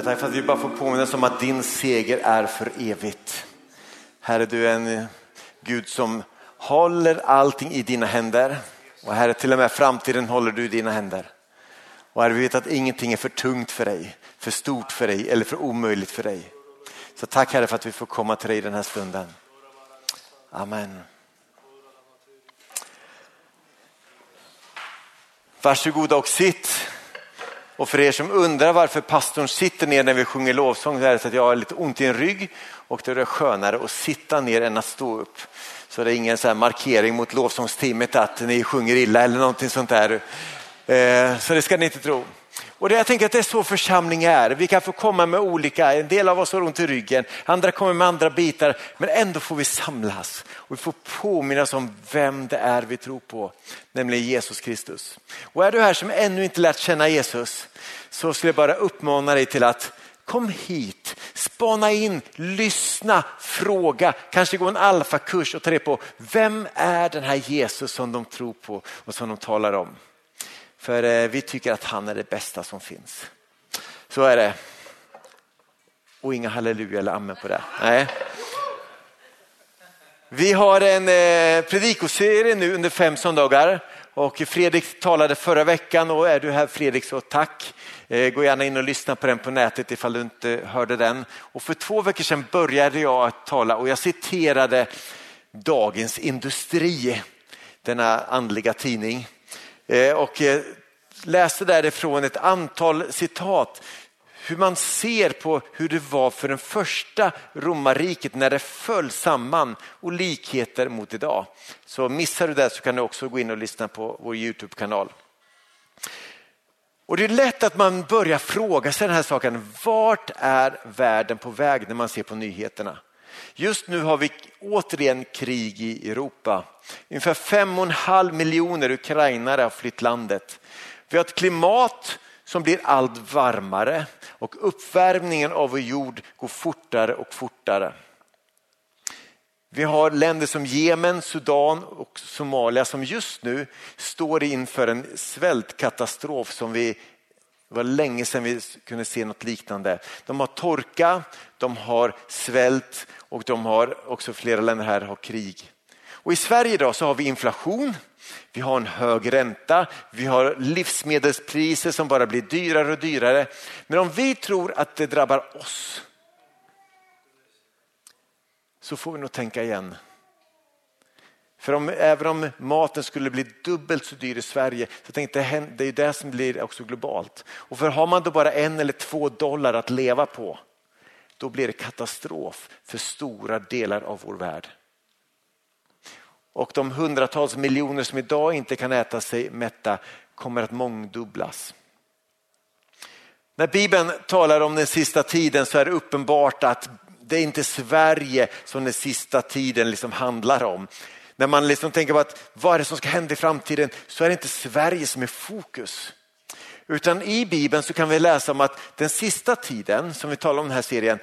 Jag tackar för att vi bara får påminna oss om att din seger är för evigt. Herre, du är en Gud som håller allting i dina händer. Och Herre, till och med framtiden håller du i dina händer. Och Herre, vi vet att ingenting är för tungt för dig, för stort för dig eller för omöjligt för dig. Så tack Herre för att vi får komma till dig den här stunden. Amen. Varsågoda och sitt. Och för er som undrar varför pastorn sitter ner när vi sjunger lovsång så är det så att jag har lite ont i en rygg och då är det skönare att sitta ner än att stå upp. Så det är ingen så markering mot lovsångsteamet att ni sjunger illa eller någonting sånt där. Eh, så det ska ni inte tro. Och det, jag tänker att det är så församling är. Vi kan få komma med olika, en del av oss har ont i ryggen, andra kommer med andra bitar, men ändå får vi samlas och vi får påminnas om vem det är vi tror på, nämligen Jesus Kristus. Och är du här som ännu inte lärt känna Jesus så skulle jag bara uppmana dig till att Kom hit, spana in, lyssna, fråga, kanske gå en alfakurs och ta reda på vem är den här Jesus som de tror på och som de talar om. För eh, vi tycker att han är det bästa som finns. Så är det. Och inga halleluja eller amen på det. Nej. Vi har en eh, predikoserie nu under fem söndagar och Fredrik talade förra veckan och är du här Fredrik så tack. Eh, gå gärna in och lyssna på den på nätet ifall du inte hörde den. Och för två veckor sedan började jag att tala och jag citerade Dagens Industri, denna andliga tidning. Eh, och eh, läste därifrån ett antal citat hur man ser på hur det var för den första romarriket när det föll samman och likheter mot idag. Så missar du det så kan du också gå in och lyssna på vår Youtube-kanal. Och Det är lätt att man börjar fråga sig den här saken. Vart är världen på väg när man ser på nyheterna? Just nu har vi återigen krig i Europa. Ungefär fem och en halv miljoner ukrainare har flytt landet. Vi har ett klimat som blir allt varmare och uppvärmningen av vår jord går fortare och fortare. Vi har länder som Jemen, Sudan och Somalia som just nu står inför en svältkatastrof som vi det var länge sedan vi kunde se något liknande. De har torka, de har svält och de har också flera länder här har krig. Och I Sverige idag så har vi inflation, vi har en hög ränta, vi har livsmedelspriser som bara blir dyrare och dyrare. Men om vi tror att det drabbar oss så får vi nog tänka igen. För om, även om maten skulle bli dubbelt så dyr i Sverige så tänkte jag det är det som blir också globalt. Och för har man då bara en eller två dollar att leva på då blir det katastrof för stora delar av vår värld. Och de hundratals miljoner som idag inte kan äta sig mätta kommer att mångdubblas. När Bibeln talar om den sista tiden så är det uppenbart att det är inte Sverige som den sista tiden liksom handlar om. När man liksom tänker på att vad är det som ska hända i framtiden så är det inte Sverige som är fokus. Utan i Bibeln så kan vi läsa om att den sista tiden som vi talar om i den här serien,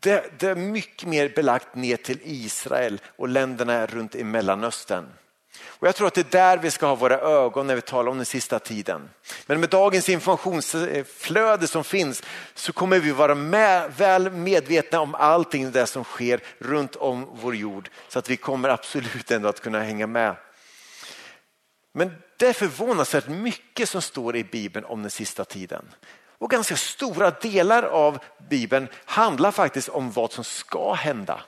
det, det är mycket mer belagt ner till Israel och länderna runt i Mellanöstern. Och jag tror att det är där vi ska ha våra ögon när vi talar om den sista tiden. Men med dagens informationsflöde som finns så kommer vi vara med, väl medvetna om allting det som sker runt om vår jord. Så att vi kommer absolut ändå att kunna hänga med. Men det är förvånansvärt mycket som står i Bibeln om den sista tiden. Och ganska stora delar av Bibeln handlar faktiskt om vad som ska hända.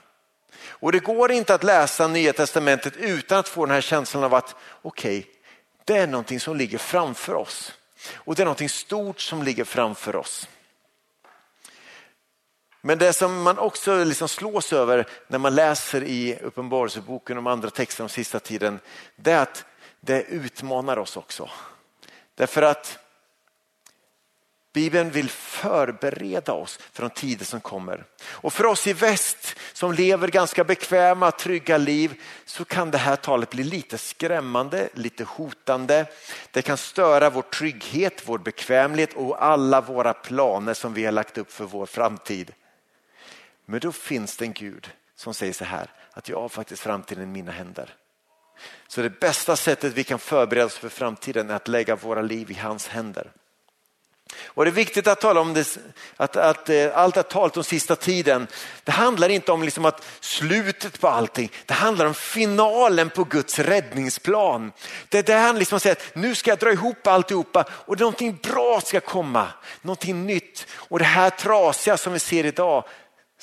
Och det går inte att läsa Nya Testamentet utan att få den här känslan av att okej, okay, det är någonting som ligger framför oss. Och det är någonting stort som ligger framför oss. Men det som man också liksom slås över när man läser i Uppenbarelseboken och andra texter om sista tiden, det är att det utmanar oss också. Därför att Bibeln vill förbereda oss för de tider som kommer. Och för oss i väst som lever ganska bekväma, trygga liv så kan det här talet bli lite skrämmande, lite hotande. Det kan störa vår trygghet, vår bekvämlighet och alla våra planer som vi har lagt upp för vår framtid. Men då finns det en Gud som säger så här, att jag har faktiskt framtiden i mina händer. Så det bästa sättet vi kan förbereda oss för framtiden är att lägga våra liv i hans händer. Och det är viktigt att tala om det, att, att, eh, allt det talet om sista tiden. Det handlar inte om liksom att slutet på allting. Det handlar om finalen på Guds räddningsplan. Det är där han liksom säger att nu ska jag dra ihop alltihopa och någonting bra ska komma. Någonting nytt. Och det här trasiga som vi ser idag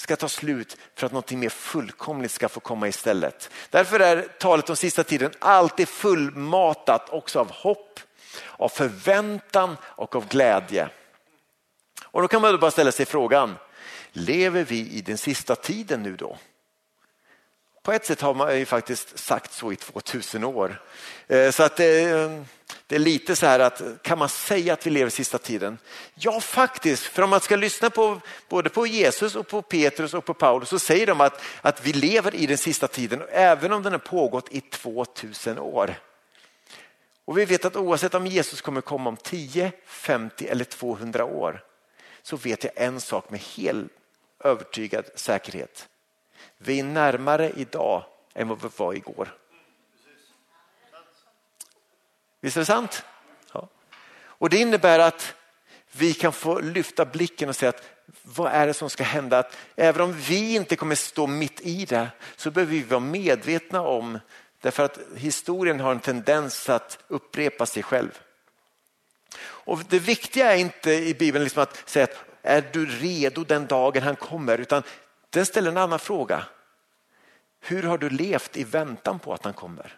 ska ta slut för att någonting mer fullkomligt ska få komma istället. Därför är talet om sista tiden alltid fullmatat också av hopp av förväntan och av glädje. Och då kan man bara ställa sig frågan, lever vi i den sista tiden nu då? På ett sätt har man ju faktiskt sagt så i 2000 år. Eh, så att det, det, är lite så här att kan man säga att vi lever i sista tiden? Ja faktiskt, för om man ska lyssna på både på Jesus och på Petrus och på Paulus så säger de att, att vi lever i den sista tiden även om den har pågått i 2000 år. Och vi vet att oavsett om Jesus kommer komma om 10, 50 eller 200 år så vet jag en sak med helt övertygad säkerhet. Vi är närmare idag än vad vi var igår. Visst är det sant? Ja. Och det innebär att vi kan få lyfta blicken och säga att vad är det som ska hända? Att även om vi inte kommer stå mitt i det så behöver vi vara medvetna om Därför att historien har en tendens att upprepa sig själv. Och Det viktiga är inte i Bibeln liksom att säga att är du redo den dagen han kommer? Utan den ställer en annan fråga. Hur har du levt i väntan på att han kommer?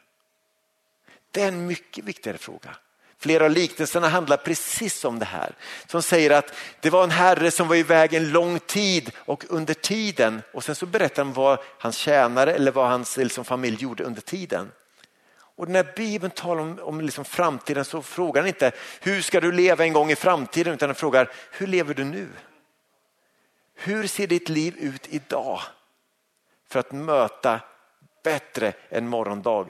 Det är en mycket viktigare fråga. Flera av liknelserna handlar precis om det här. Som säger att det var en herre som var iväg en lång tid och under tiden och sen så berättar han vad hans tjänare eller vad hans liksom, familj gjorde under tiden. Och när Bibeln talar om, om liksom framtiden så frågar han inte hur ska du leva en gång i framtiden utan han frågar hur lever du nu? Hur ser ditt liv ut idag? För att möta bättre en morgondag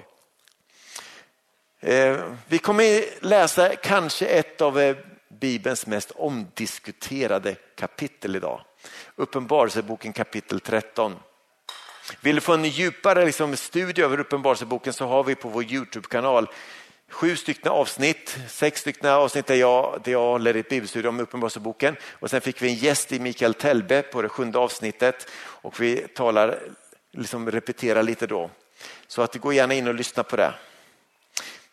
Eh, vi kommer läsa kanske ett av eh, Bibelns mest omdiskuterade kapitel idag. Uppenbarelseboken kapitel 13. Vill du få en djupare liksom, studie över Uppenbarelseboken så har vi på vår Youtube-kanal sju stycken avsnitt, sex stycken avsnitt där jag, där jag håller ett bibelstudium om Uppenbarelseboken och sen fick vi en gäst i Mikael Telbe på det sjunde avsnittet och vi talar, liksom repeterar lite då. Så att gå gärna in och lyssna på det.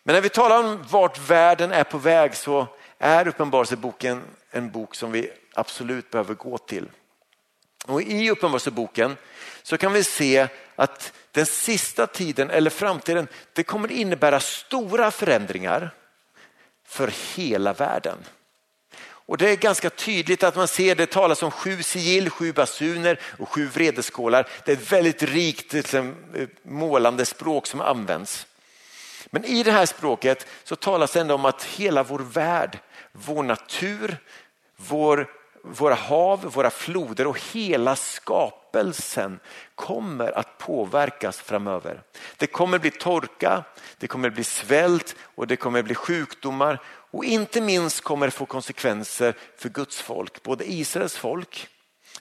Men när vi talar om vart världen är på väg så är Uppenbarelseboken en bok som vi absolut behöver gå till. Och I Uppenbarelseboken så kan vi se att den sista tiden eller framtiden det kommer innebära stora förändringar för hela världen. Och Det är ganska tydligt att man ser det talas om sju sigill, sju basuner och sju vredeskålar. Det är ett väldigt rikt liksom, eh, målande språk som används. Men i det här språket så talas det ändå om att hela vår värld, vår natur, vår, våra hav, våra floder och hela skapelsen kommer att påverkas framöver. Det kommer bli torka, det kommer bli svält och det kommer bli sjukdomar och inte minst kommer det få konsekvenser för Guds folk, både Israels folk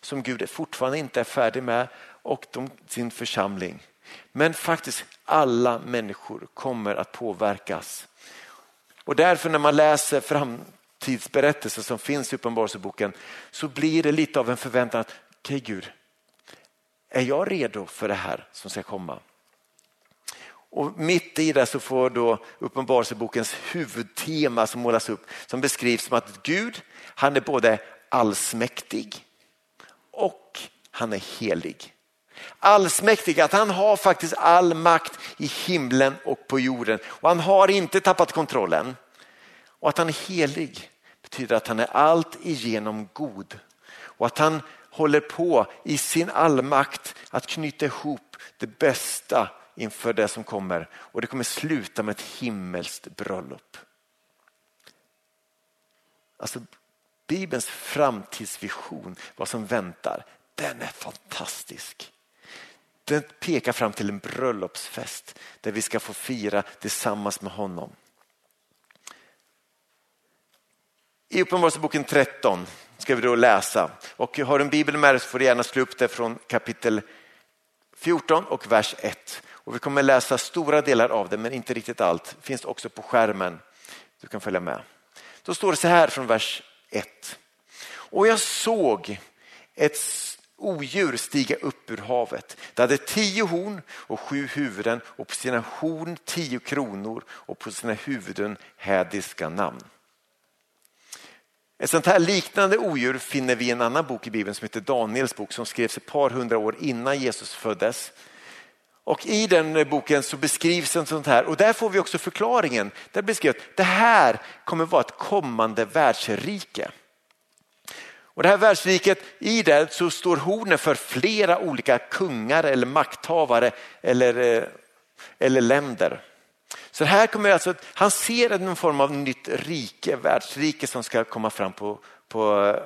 som Gud fortfarande inte är färdig med och de, sin församling. Men faktiskt alla människor kommer att påverkas. Och därför när man läser framtidsberättelser som finns i Uppenbarelseboken så blir det lite av en förväntan att, okej Gud, är jag redo för det här som ska komma? Och mitt i det så får då Uppenbarelsebokens huvudtema som målas upp som beskrivs som att Gud, han är både allsmäktig och han är helig allsmäktig, att han har faktiskt all makt i himlen och på jorden. Och han har inte tappat kontrollen. Och att han är helig betyder att han är allt igenom god. Och att han håller på i sin allmakt att knyta ihop det bästa inför det som kommer. Och det kommer sluta med ett himmelskt bröllop. Alltså Bibelns framtidsvision, vad som väntar, den är fantastisk. Den pekar fram till en bröllopsfest där vi ska få fira tillsammans med honom. I Uppenbarelseboken 13 ska vi då läsa och har du en bibel med dig så får du gärna slå upp det från kapitel 14 och vers 1. Och vi kommer läsa stora delar av det men inte riktigt allt. Det finns också på skärmen. Du kan följa med. Då står det så här från vers 1. Och jag såg ett odjur stiga upp ur havet. Det hade tio horn och sju huvuden och på sina horn tio kronor och på sina huvuden hädiska namn. Ett sånt här liknande odjur finner vi i en annan bok i Bibeln som heter Daniels bok som skrevs ett par hundra år innan Jesus föddes. Och I den boken så beskrivs en sånt här och där får vi också förklaringen. Där beskrivs att det här kommer vara ett kommande världsrike. Och det här världsriket, i det så står hornen för flera olika kungar eller makthavare eller, eh, eller länder. Så här kommer alltså, han ser en form av nytt rike, världsrike som ska komma fram på, på eh,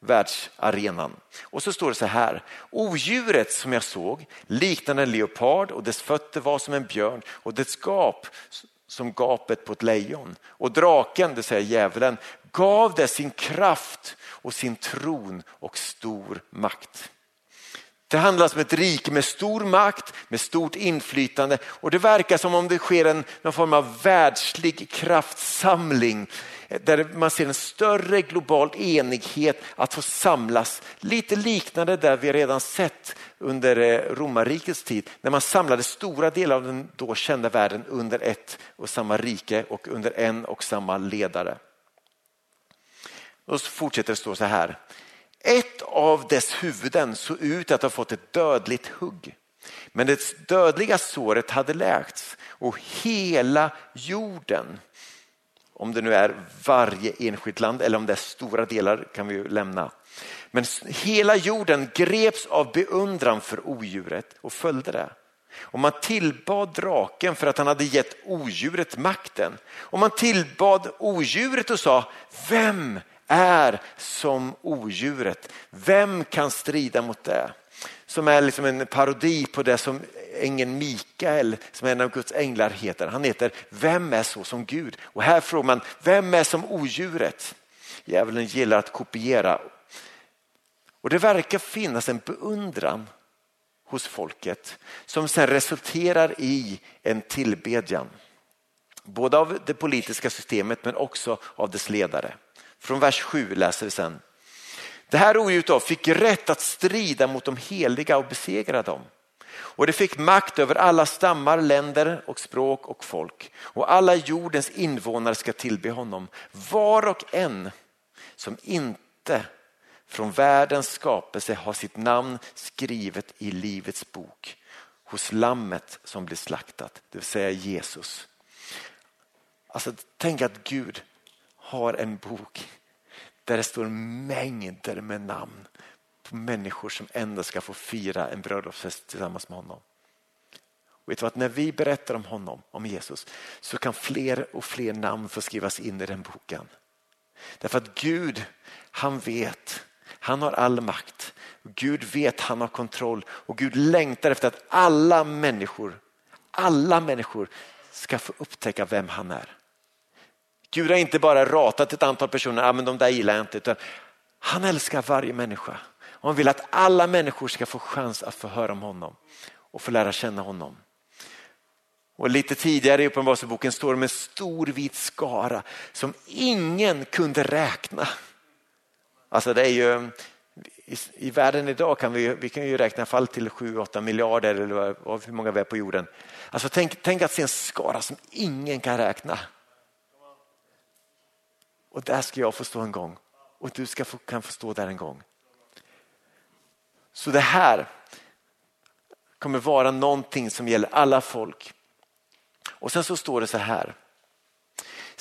världsarenan. Och så står det så här, odjuret som jag såg liknade en leopard och dess fötter var som en björn och dess gap som gapet på ett lejon. Och draken, det vill säga djävulen, gav det sin kraft och sin tron och stor makt. Det handlar om ett rike med stor makt, med stort inflytande och det verkar som om det sker en någon form av världslig kraftsamling där man ser en större global enighet att få samlas. Lite liknande där vi redan sett under eh, romarrikets tid när man samlade stora delar av den då kända världen under ett och samma rike och under en och samma ledare. Och så fortsätter det stå så här. Ett av dess huvuden såg ut att ha fått ett dödligt hugg. Men det dödliga såret hade läkts och hela jorden, om det nu är varje enskilt land eller om det är stora delar kan vi ju lämna. Men hela jorden greps av beundran för odjuret och följde det. Och man tillbad draken för att han hade gett odjuret makten. Och man tillbad odjuret och sa, vem är som odjuret. Vem kan strida mot det? Som är liksom en parodi på det som ängeln Mikael, som är en av Guds änglar heter. Han heter Vem är så som Gud? Och här frågar man, vem är som odjuret? Djävulen gillar att kopiera. Och det verkar finnas en beundran hos folket som sen resulterar i en tillbedjan. Både av det politiska systemet men också av dess ledare. Från vers 7 läser vi sen. Det här odjuret fick rätt att strida mot de heliga och besegra dem. Och det fick makt över alla stammar, länder och språk och folk. Och alla jordens invånare ska tillbe honom. Var och en som inte från världens skapelse har sitt namn skrivet i livets bok hos lammet som blir slaktat, det vill säga Jesus. Alltså tänk att Gud har en bok där det står mängder med namn på människor som ändå ska få fira en bröllopsfest tillsammans med honom. Vet du att när vi berättar om honom, om Jesus, så kan fler och fler namn få skrivas in i den boken. Därför att Gud, han vet, han har all makt. Gud vet, han har kontroll och Gud längtar efter att alla människor, alla människor ska få upptäcka vem han är. Gud har inte bara ratat ett antal personer, ah, men de där gillar jag inte, utan han älskar varje människa. Och han vill att alla människor ska få chans att få höra om honom och få lära känna honom. Och lite tidigare i Uppenbarelseboken står det om en stor vit skara som ingen kunde räkna. Alltså det är ju, i, i världen idag kan vi, vi kan ju räkna fall till 7-8 miljarder eller hur många vi är på jorden. Alltså tänk, tänk att se en skara som ingen kan räkna. Och där ska jag få stå en gång och du ska få, kan få stå där en gång. Så det här kommer vara någonting som gäller alla folk. Och sen så står det så här.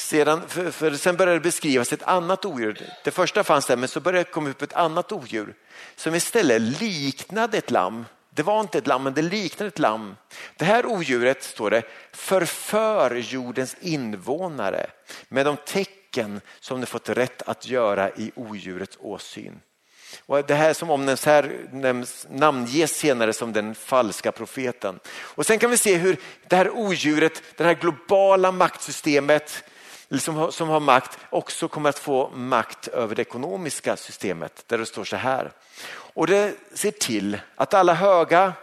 Sedan, för, för sen började det beskrivas ett annat odjur. Det första fanns där men så började det komma upp ett annat odjur som istället liknade ett lamm. Det var inte ett lamm men det liknade ett lamm. Det här odjuret står det förför jordens invånare med de tecken som de fått rätt att göra i odjurets åsyn. Och det här som omnämns här nämns, namnges senare som den falska profeten. Och sen kan vi se hur det här odjuret, det här globala maktsystemet som, som har makt också kommer att få makt över det ekonomiska systemet där det står så här. Och det ser till att alla höga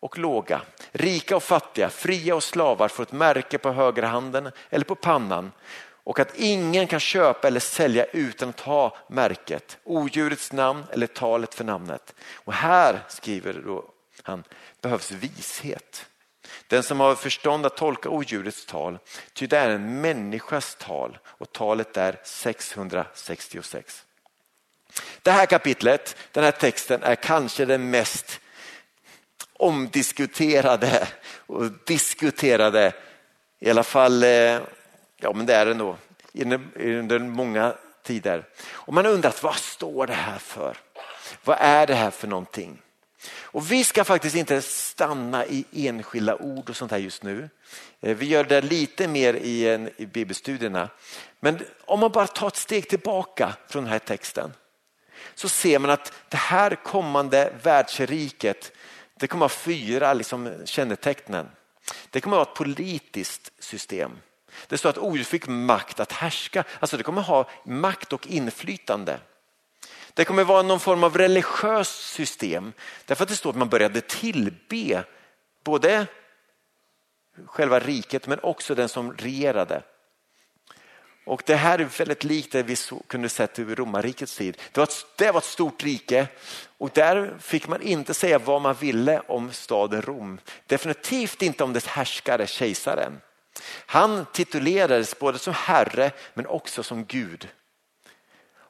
och låga, rika och fattiga, fria och slavar får ett märke på högra handen eller på pannan och att ingen kan köpa eller sälja utan att ha märket, odjurets namn eller talet för namnet. Och här skriver då han, behövs vishet. Den som har förstånd att tolka odjurets tal, ty det är en människas tal och talet är 666. Det här kapitlet, den här texten är kanske den mest omdiskuterade och diskuterade, i alla fall, eh, ja men det är det nog, under många tider. Och man har undrat vad står det här för? Vad är det här för någonting? Och vi ska faktiskt inte stanna i enskilda ord och sånt här just nu. Eh, vi gör det lite mer i, en, i bibelstudierna. Men om man bara tar ett steg tillbaka från den här texten så ser man att det här kommande världsriket det kommer att ha fyra liksom, kännetecknen. Det kommer att vara ett politiskt system. Det står att odjur fick makt att härska, alltså det kommer att ha makt och inflytande. Det kommer vara någon form av religiöst system därför att det står att man började tillbe både själva riket men också den som regerade. Och Det här är väldigt likt det vi kunde se i romarrikets tid. Det var, ett, det var ett stort rike och där fick man inte säga vad man ville om staden Rom. Definitivt inte om dess härskare, kejsaren. Han titulerades både som herre men också som Gud.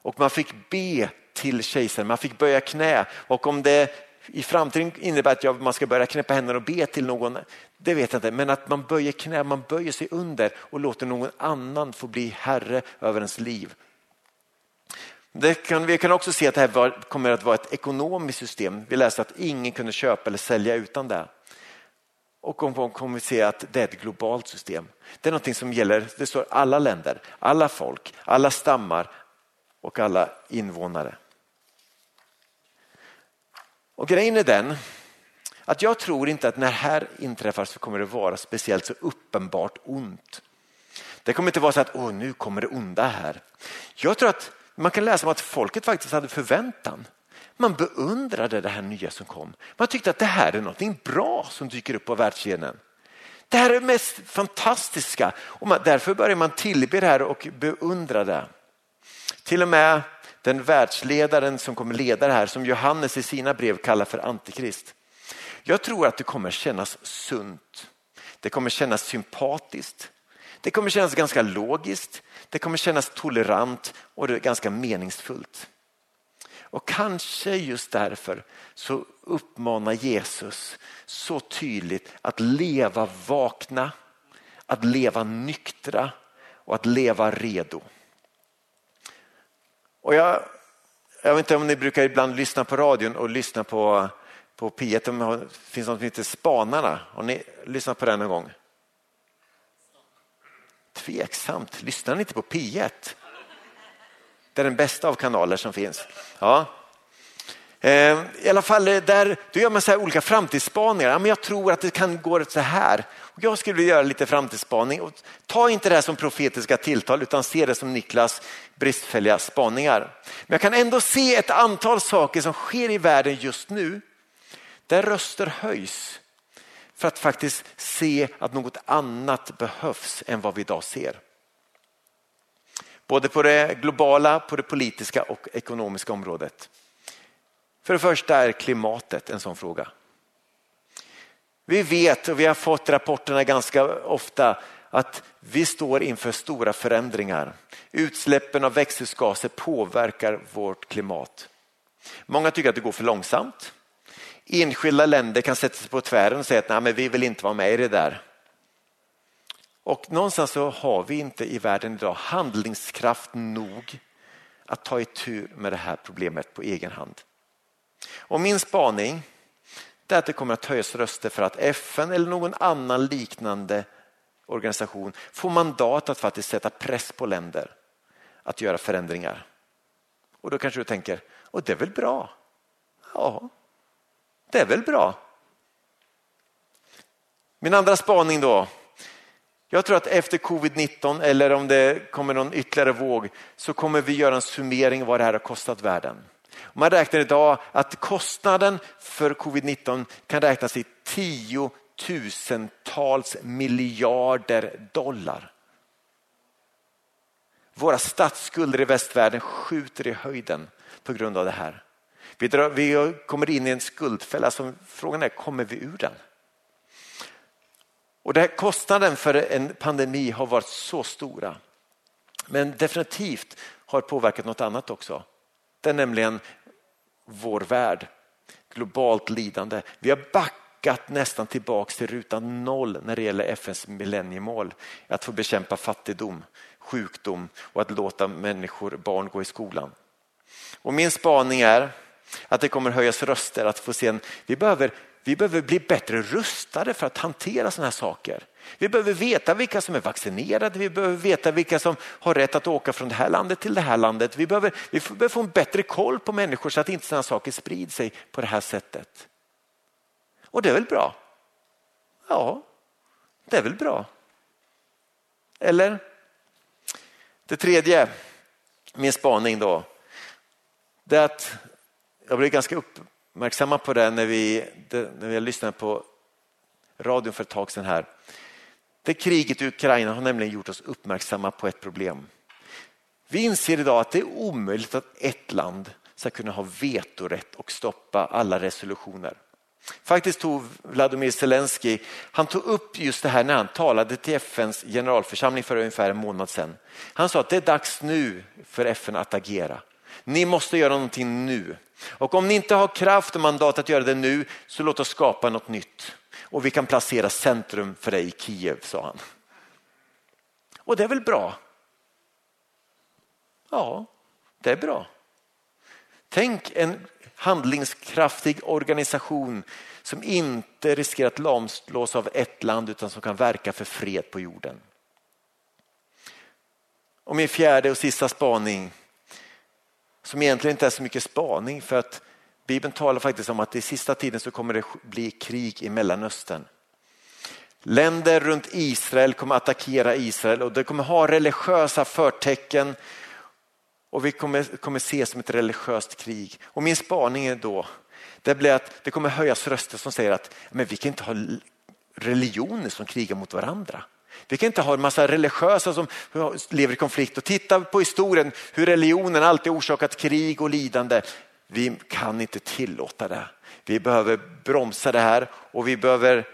Och man fick be till kejsaren, man fick böja knä och om det i framtiden innebär att man ska börja knäppa händerna och be till någon, det vet jag inte, men att man böjer knä, man böjer sig under och låter någon annan få bli herre över ens liv. Kan, vi kan också se att det här var, kommer att vara ett ekonomiskt system. Vi läste att ingen kunde köpa eller sälja utan det. Och om kommer vi se att det är ett globalt system. Det är någonting som gäller, det står alla länder, alla folk, alla stammar och alla invånare. Och grejen är den att jag tror inte att när det här inträffar så kommer det vara speciellt så uppenbart ont. Det kommer inte vara så att Åh, nu kommer det onda här. Jag tror att man kan läsa om att folket faktiskt hade förväntan. Man beundrade det här nya som kom. Man tyckte att det här är något bra som dyker upp på världsscenen. Det här är det mest fantastiska och man, därför börjar man tillbe det här och beundra det. Till och med den världsledaren som kommer leda det här som Johannes i sina brev kallar för antikrist. Jag tror att det kommer kännas sunt. Det kommer kännas sympatiskt. Det kommer kännas ganska logiskt. Det kommer kännas tolerant och det är ganska meningsfullt. Och kanske just därför så uppmanar Jesus så tydligt att leva vakna, att leva nyktra och att leva redo. Och jag, jag vet inte om ni brukar ibland lyssna på radion och lyssna på, på P1. Det finns något som heter Spanarna. Har ni lyssnat på den någon gång? Tveksamt. Lyssnar ni inte på P1? Det är den bästa av kanaler som finns. Ja. Ehm, I alla fall eh, där då gör man så olika framtidsspaningar. jag tror att det kan gå så här. Jag skulle vilja göra lite framtidsspaning. ta inte det här som profetiska tilltal utan se det som Niklas bristfälliga spaningar. Men jag kan ändå se ett antal saker som sker i världen just nu där röster höjs för att faktiskt se att något annat behövs än vad vi idag ser. Både på det globala, på det politiska och ekonomiska området. För det första är klimatet en sån fråga. Vi vet och vi har fått rapporterna ganska ofta att vi står inför stora förändringar. Utsläppen av växthusgaser påverkar vårt klimat. Många tycker att det går för långsamt. Enskilda länder kan sätta sig på tvären och säga att Nej, men vi vill inte vara med i det där. Och någonstans så har vi inte i världen idag handlingskraft nog att ta itu med det här problemet på egen hand. Och min spaning är att det kommer att höjas röster för att FN eller någon annan liknande organisation får mandat att faktiskt sätta press på länder att göra förändringar. Och då kanske du tänker, och det är väl bra? Ja, det är väl bra. Min andra spaning då. Jag tror att efter covid-19 eller om det kommer någon ytterligare våg så kommer vi göra en summering av vad det här har kostat världen. Man räknar idag att kostnaden för covid-19 kan räknas i tiotusentals miljarder dollar. Våra statsskulder i västvärlden skjuter i höjden på grund av det här. Vi, drar, vi kommer in i en skuldfälla som frågan är, kommer vi ur den? Och det här, kostnaden för en pandemi har varit så stora. Men definitivt har påverkat något annat också. Det är nämligen vår värld. Globalt lidande. Vi har backat nästan tillbaks till rutan noll när det gäller FNs millenniemål. Att få bekämpa fattigdom, sjukdom och att låta människor, barn gå i skolan. Och min spaning är att det kommer höjas röster att få se en, vi behöver vi behöver bli bättre rustade för att hantera sådana här saker. Vi behöver veta vilka som är vaccinerade, vi behöver veta vilka som har rätt att åka från det här landet till det här landet. Vi behöver, vi behöver få en bättre koll på människor så att inte sådana saker sprider sig på det här sättet. Och det är väl bra? Ja, det är väl bra. Eller? Det tredje, min spaning då, det är att jag blev ganska uppmärksamma på det när vi, när vi lyssnade på radion för ett tag sedan här. Det kriget i Ukraina har nämligen gjort oss uppmärksamma på ett problem. Vi inser idag att det är omöjligt att ett land ska kunna ha vetorätt och stoppa alla resolutioner. Faktiskt tog Vladimir Zelensky han tog upp just det här när han talade till FNs generalförsamling för ungefär en månad sedan. Han sa att det är dags nu för FN att agera. Ni måste göra någonting nu. Och om ni inte har kraft och mandat att göra det nu så låt oss skapa något nytt. Och vi kan placera centrum för det i Kiev, sa han. Och det är väl bra? Ja, det är bra. Tänk en handlingskraftig organisation som inte riskerar att lamslås av ett land utan som kan verka för fred på jorden. Och min fjärde och sista spaning som egentligen inte är så mycket spaning för att Bibeln talar faktiskt om att i sista tiden så kommer det bli krig i Mellanöstern. Länder runt Israel kommer attackera Israel och det kommer ha religiösa förtecken och vi kommer, kommer se som ett religiöst krig. Och min spaning är då det blir att det kommer höjas röster som säger att men vi kan inte ha religioner som krigar mot varandra. Vi kan inte ha en massa religiösa som lever i konflikt och titta på historien hur religionen alltid orsakat krig och lidande. Vi kan inte tillåta det. Vi behöver bromsa det här och vi behöver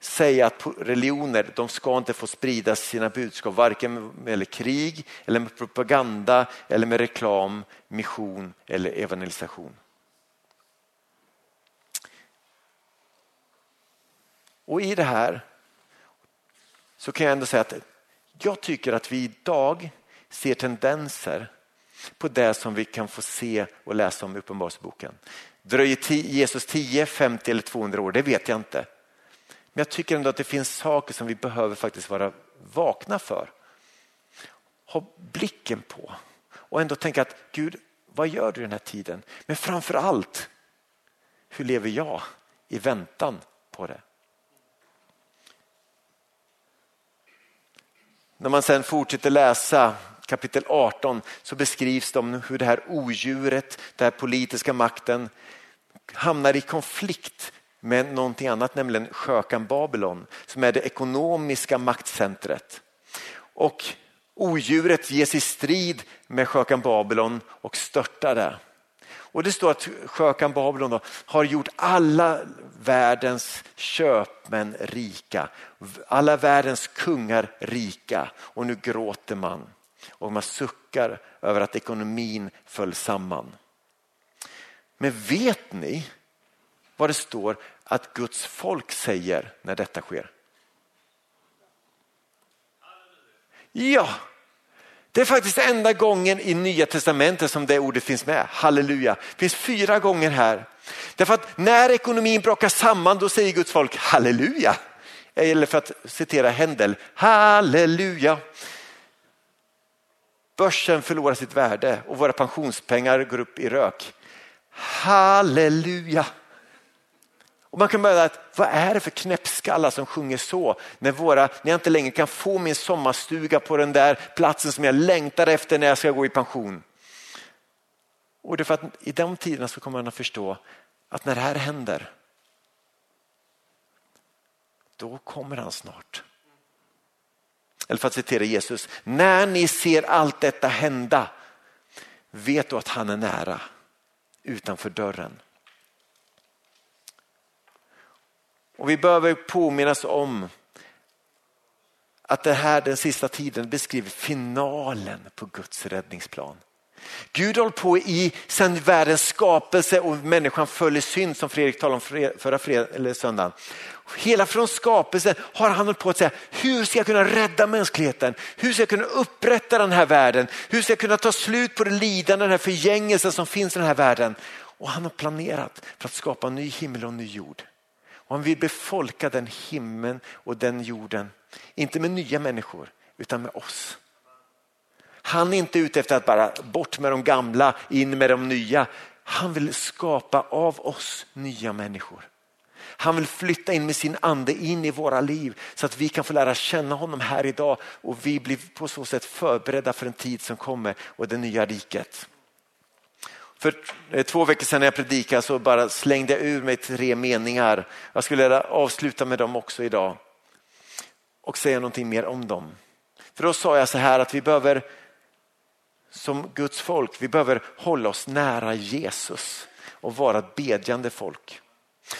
säga att religioner de ska inte få sprida sina budskap varken med krig eller med propaganda eller med reklam, mission eller evangelisation. Och i det här så kan jag ändå säga att jag tycker att vi idag ser tendenser på det som vi kan få se och läsa om i Uppenbarelseboken. Dröjer Jesus 10, 50 eller 200 år? Det vet jag inte. Men jag tycker ändå att det finns saker som vi behöver faktiskt vara vakna för. Ha blicken på och ändå tänka att Gud, vad gör du i den här tiden? Men framför allt, hur lever jag i väntan på det? När man sen fortsätter läsa kapitel 18 så beskrivs det om hur det här odjuret, den här politiska makten hamnar i konflikt med någonting annat, nämligen skökan Babylon som är det ekonomiska maktcentret. Och odjuret ges i strid med skökan Babylon och störtar det. Och det står att skökan Babylon då, har gjort alla världens köpmän rika, alla världens kungar rika och nu gråter man och man suckar över att ekonomin föll samman. Men vet ni vad det står att Guds folk säger när detta sker? Ja, det är faktiskt enda gången i nya testamentet som det ordet finns med. Halleluja. Det finns fyra gånger här. Därför att när ekonomin brakar samman då säger Guds folk halleluja. Eller för att citera Händel, halleluja. Börsen förlorar sitt värde och våra pensionspengar går upp i rök. Halleluja. Och man kan börja att vad är det för knäppskallar som sjunger så när, våra, när jag inte längre kan få min sommarstuga på den där platsen som jag längtar efter när jag ska gå i pension. Och det är för att i de tiderna så kommer man att förstå att när det här händer då kommer han snart eller för att citera Jesus, när ni ser allt detta hända, vet du att han är nära utanför dörren. Och vi behöver påminnas om att det här den sista tiden beskriver finalen på Guds räddningsplan. Gud har hållit på i sedan världens skapelse och människan föll i synd som Fredrik talade om förra fred, eller söndagen. Hela från skapelsen har han hållit på att säga, hur ska jag kunna rädda mänskligheten? Hur ska jag kunna upprätta den här världen? Hur ska jag kunna ta slut på det lidande, den här förgängelsen som finns i den här världen? Och han har planerat för att skapa en ny himmel och en ny jord. Och han vill befolka den himlen och den jorden, inte med nya människor utan med oss. Han är inte ute efter att bara bort med de gamla, in med de nya. Han vill skapa av oss nya människor. Han vill flytta in med sin ande in i våra liv så att vi kan få lära känna honom här idag och vi blir på så sätt förberedda för en tid som kommer och det nya riket. För eh, två veckor sedan när jag predikade så bara slängde jag ur mig tre meningar. Jag skulle avsluta med dem också idag och säga någonting mer om dem. För då sa jag så här att vi behöver som Guds folk, vi behöver hålla oss nära Jesus och vara ett bedjande folk.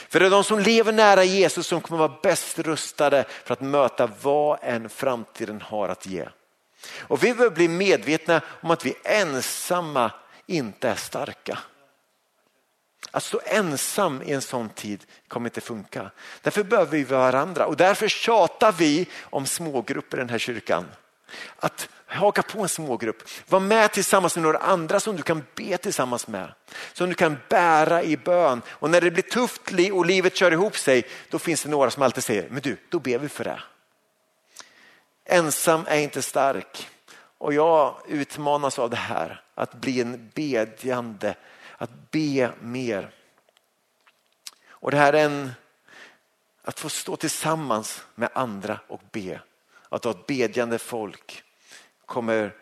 För det är de som lever nära Jesus som kommer vara bäst rustade för att möta vad än framtiden har att ge. Och vi behöver bli medvetna om att vi ensamma inte är starka. Att stå ensam i en sån tid kommer inte funka. Därför behöver vi varandra och därför tjatar vi om smågrupper i den här kyrkan. Att haka på en smågrupp, var med tillsammans med några andra som du kan be tillsammans med. Som du kan bära i bön och när det blir tufft och livet kör ihop sig då finns det några som alltid säger, men du, då ber vi för det. Ensam är inte stark och jag utmanas av det här att bli en bedjande, att be mer. Och det här är en, att få stå tillsammans med andra och be. Att ha ett bedjande folk kommer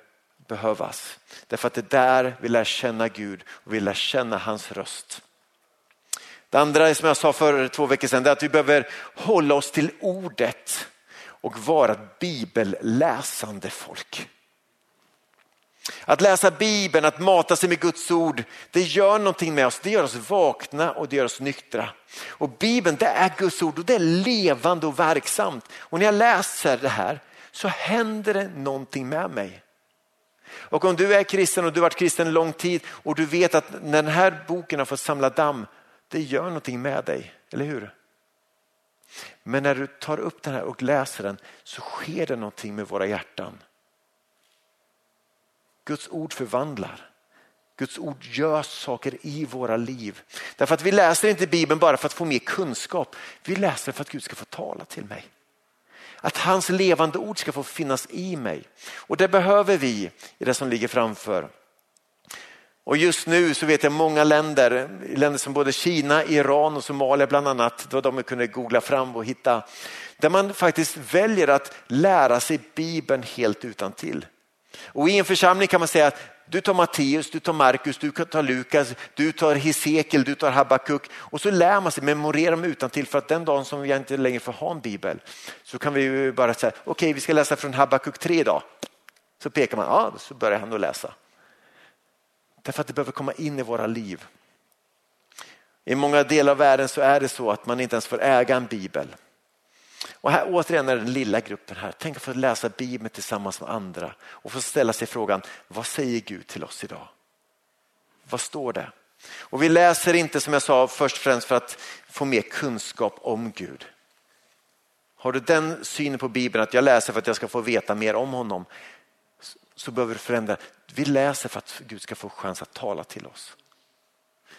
behövas. Därför att det är där vi lär känna Gud och vi lär känna hans röst. Det andra som jag sa för två veckor sedan är att vi behöver hålla oss till ordet och vara ett bibelläsande folk. Att läsa Bibeln, att mata sig med Guds ord, det gör någonting med oss. Det gör oss vakna och det gör oss nyktra. Och Bibeln det är Guds ord och det är levande och verksamt. Och när jag läser det här så händer det någonting med mig. Och om du är kristen och du har varit kristen en lång tid och du vet att när den här boken har fått samla damm, det gör någonting med dig, eller hur? Men när du tar upp den här och läser den så sker det någonting med våra hjärtan. Guds ord förvandlar. Guds ord gör saker i våra liv. Därför att vi läser inte Bibeln bara för att få mer kunskap. Vi läser för att Gud ska få tala till mig. Att hans levande ord ska få finnas i mig. Och det behöver vi i det som ligger framför. Och just nu så vet jag många länder, länder som både Kina, Iran och Somalia bland annat, då de kunde googla fram och hitta, där man faktiskt väljer att lära sig Bibeln helt utan till. Och i en församling kan man säga att du tar Matteus, du tar Markus, du tar Lukas, du tar Hesekiel, du tar Habakuk och så lär man sig memorera dem utan till för att den dagen som vi inte längre får ha en bibel så kan vi bara säga okej okay, vi ska läsa från Habakuk 3 idag. Så pekar man, ja så börjar han att läsa. Därför att det behöver komma in i våra liv. I många delar av världen så är det så att man inte ens får äga en bibel. Och här återigen är den lilla gruppen här. Tänk att få läsa Bibeln tillsammans med andra och få ställa sig frågan, vad säger Gud till oss idag? Vad står det? Och vi läser inte som jag sa först och främst för att få mer kunskap om Gud. Har du den synen på Bibeln att jag läser för att jag ska få veta mer om honom så behöver du förändra. Vi läser för att Gud ska få chans att tala till oss.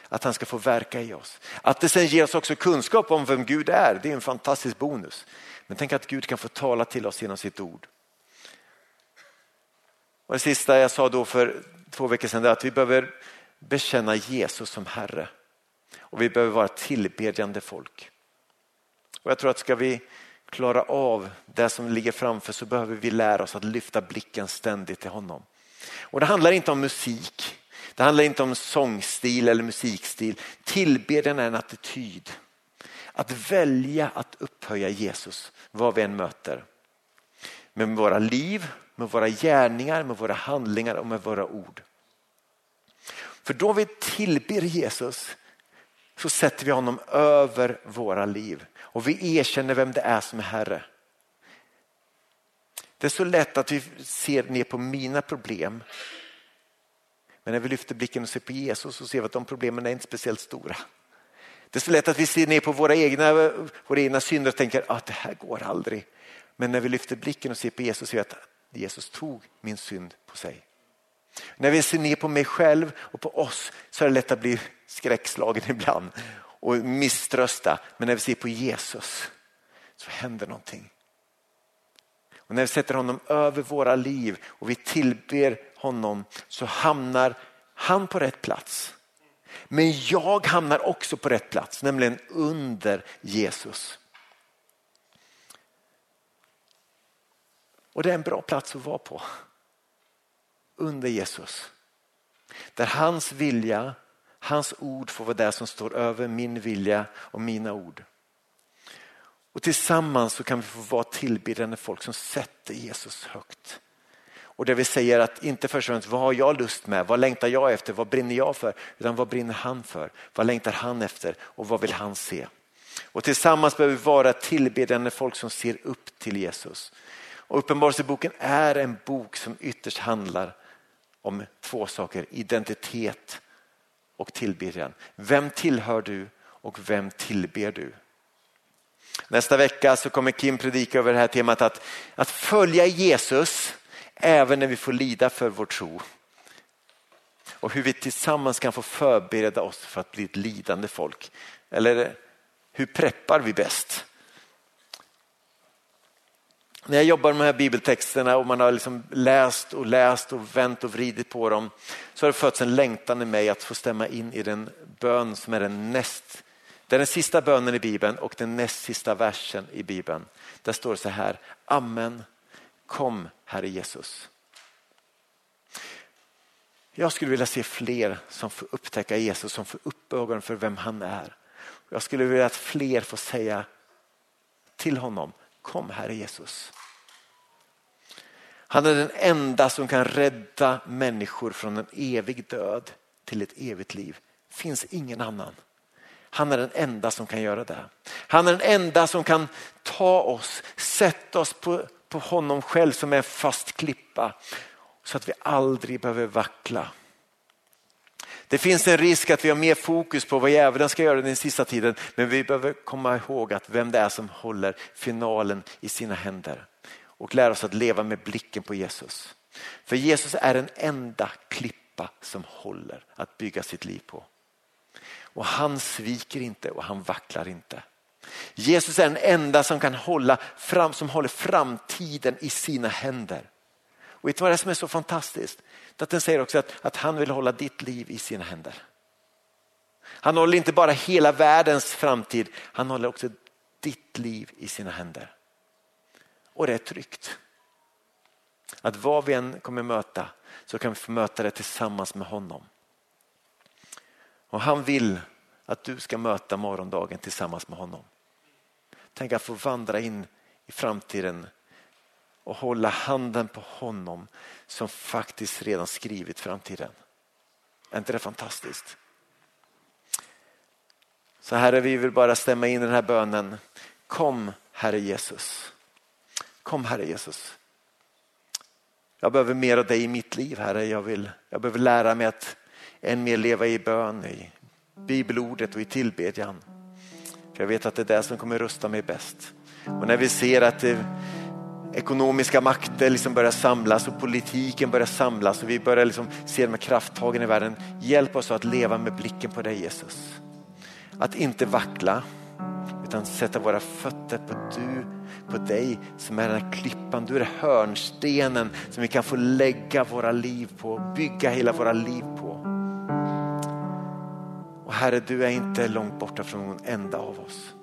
Att han ska få verka i oss. Att det sen ger oss också kunskap om vem Gud är, det är en fantastisk bonus. Men tänk att Gud kan få tala till oss genom sitt ord. Och det sista jag sa då för två veckor sedan är att vi behöver bekänna Jesus som Herre. Och vi behöver vara tillbedjande folk. Och jag tror att ska vi klara av det som ligger framför så behöver vi lära oss att lyfta blicken ständigt till honom. Och det handlar inte om musik. Det handlar inte om sångstil eller musikstil. Tillbedjan är en attityd. Att välja att upphöja Jesus vad vi än möter. med våra liv, med våra gärningar, med våra handlingar och med våra ord. För då vi tillber Jesus så sätter vi honom över våra liv och vi erkänner vem det är som är Herre. Det är så lätt att vi ser ner på mina problem. Men när vi lyfter blicken och ser på Jesus så ser vi att de problemen är inte speciellt stora. Det är så lätt att vi ser ner på våra egna, våra egna synder och tänker att det här går aldrig. Men när vi lyfter blicken och ser på Jesus ser vi att Jesus tog min synd på sig. När vi ser ner på mig själv och på oss så är det lätt att bli skräckslagen ibland och misströsta. Men när vi ser på Jesus så händer någonting. Och när vi sätter honom över våra liv och vi tillber honom så hamnar han på rätt plats. Men jag hamnar också på rätt plats, nämligen under Jesus. Och det är en bra plats att vara på. Under Jesus. Där hans vilja, hans ord får vara det som står över min vilja och mina ord. Och tillsammans så kan vi få vara tillbedjande folk som sätter Jesus högt. Och där vi säger att inte först och främst vad har jag lust med, vad längtar jag efter, vad brinner jag för, utan vad brinner han för, vad längtar han efter och vad vill han se. Och tillsammans behöver vi vara tillbedjande folk som ser upp till Jesus. Och Uppenbarelseboken är en bok som ytterst handlar om två saker, identitet och tillbedjan. Vem tillhör du och vem tillber du? Nästa vecka så kommer Kim predika över det här temat att, att följa Jesus även när vi får lida för vår tro. Och hur vi tillsammans kan få förbereda oss för att bli ett lidande folk. Eller hur preppar vi bäst? När jag jobbar med de här bibeltexterna och man har liksom läst och läst och vänt och vridit på dem så har det fötts en längtan i mig att få stämma in i den bön som är den näst det är den sista bönen i Bibeln och den näst sista versen i Bibeln. Där står det så här, Amen, kom Herre Jesus. Jag skulle vilja se fler som får upptäcka Jesus, som får upp ögonen för vem han är. Jag skulle vilja att fler får säga till honom, kom Herre Jesus. Han är den enda som kan rädda människor från en evig död till ett evigt liv. Det finns ingen annan. Han är den enda som kan göra det. Han är den enda som kan ta oss, sätta oss på, på honom själv som en fast klippa så att vi aldrig behöver vackla. Det finns en risk att vi har mer fokus på vad djävulen ska göra den sista tiden men vi behöver komma ihåg att vem det är som håller finalen i sina händer och lära oss att leva med blicken på Jesus. För Jesus är den enda klippa som håller att bygga sitt liv på. Och han sviker inte och han vacklar inte. Jesus är den enda som kan hålla fram, som håller framtiden i sina händer. Och vet du vad det är som är så fantastiskt? Att den säger också att, att han vill hålla ditt liv i sina händer. Han håller inte bara hela världens framtid, han håller också ditt liv i sina händer. Och det är tryggt. Att vad vi än kommer möta så kan vi få möta det tillsammans med honom. Och han vill att du ska möta morgondagen tillsammans med honom. Tänk att få vandra in i framtiden och hålla handen på honom som faktiskt redan skrivit framtiden. Är inte det fantastiskt? Så Herre, vi vill bara stämma in i den här bönen. Kom Herre Jesus. Kom Herre Jesus. Jag behöver mer av dig i mitt liv Herre. Jag, vill, jag behöver lära mig att än mer leva i bön, i bibelordet och i tillbedjan. För jag vet att det är det som kommer rusta mig bäst. Och när vi ser att det, ekonomiska makter liksom börjar samlas och politiken börjar samlas och vi börjar liksom se de här krafttagen i världen. Hjälp oss att leva med blicken på dig Jesus. Att inte vackla utan sätta våra fötter på du, på dig som är den här klippan. Du är hörnstenen som vi kan få lägga våra liv på, bygga hela våra liv på. Och Herre, du är inte långt borta från någon enda av oss.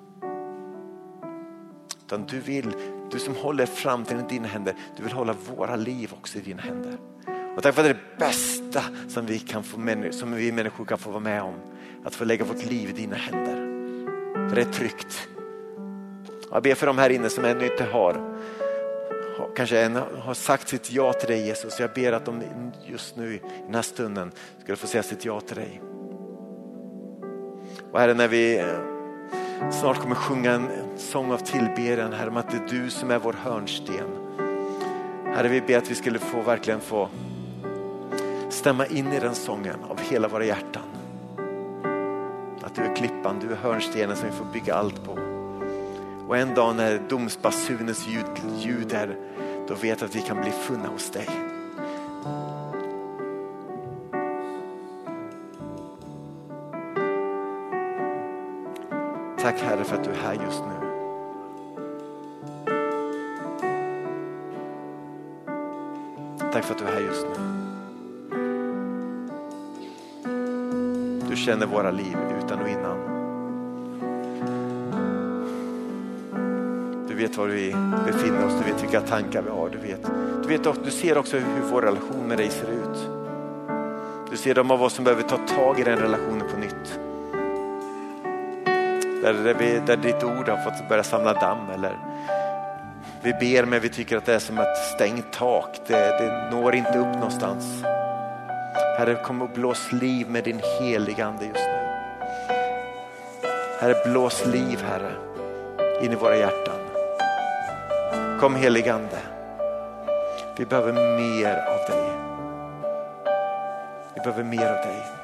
Utan du vill, du som håller framtiden i dina händer, du vill hålla våra liv också i dina händer. Och tack för att det bästa som vi, kan få, som vi människor kan få vara med om. Att få lägga vårt liv i dina händer. För det är tryggt. Jag ber för de här inne som ännu inte har, kanske än har sagt sitt ja till dig Jesus. Jag ber att de just nu i den här stunden skulle få säga sitt ja till dig. Och Herre, när vi eh, snart kommer sjunga en sång av tillbedjan, Herre, om att det är du som är vår hörnsten. Herre, vi ber att vi skulle få verkligen få stämma in i den sången av hela våra hjärtan. Att du är klippan, du är hörnstenen som vi får bygga allt på. Och en dag när domsbasunens ljud, ljud är, då vet jag att vi kan bli funna hos dig. Tack Herre för att du är här just nu. Tack för att du är här just nu. Du känner våra liv utan och innan. Du vet var vi befinner oss, du vet vilka tankar vi har. Du, vet. Du, vet, du ser också hur vår relation med dig ser ut. Du ser de av oss som behöver ta tag i den relationen på nytt. Där, där, vi, där ditt ord har fått börja samla damm eller vi ber men vi tycker att det är som ett stängt tak. Det, det når inte upp någonstans. Herre, kom och blås liv med din heliga Ande just nu. Herre, blås liv Herre in i våra hjärtan. Kom heligande. Ande. Vi behöver mer av dig. Vi behöver mer av dig.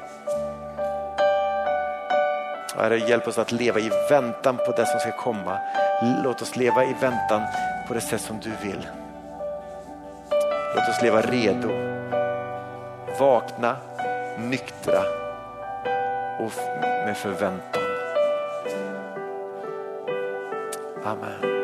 Herre, hjälp oss att leva i väntan på det som ska komma. Låt oss leva i väntan på det sätt som du vill. Låt oss leva redo, vakna, nyktra och med förväntan. Amen.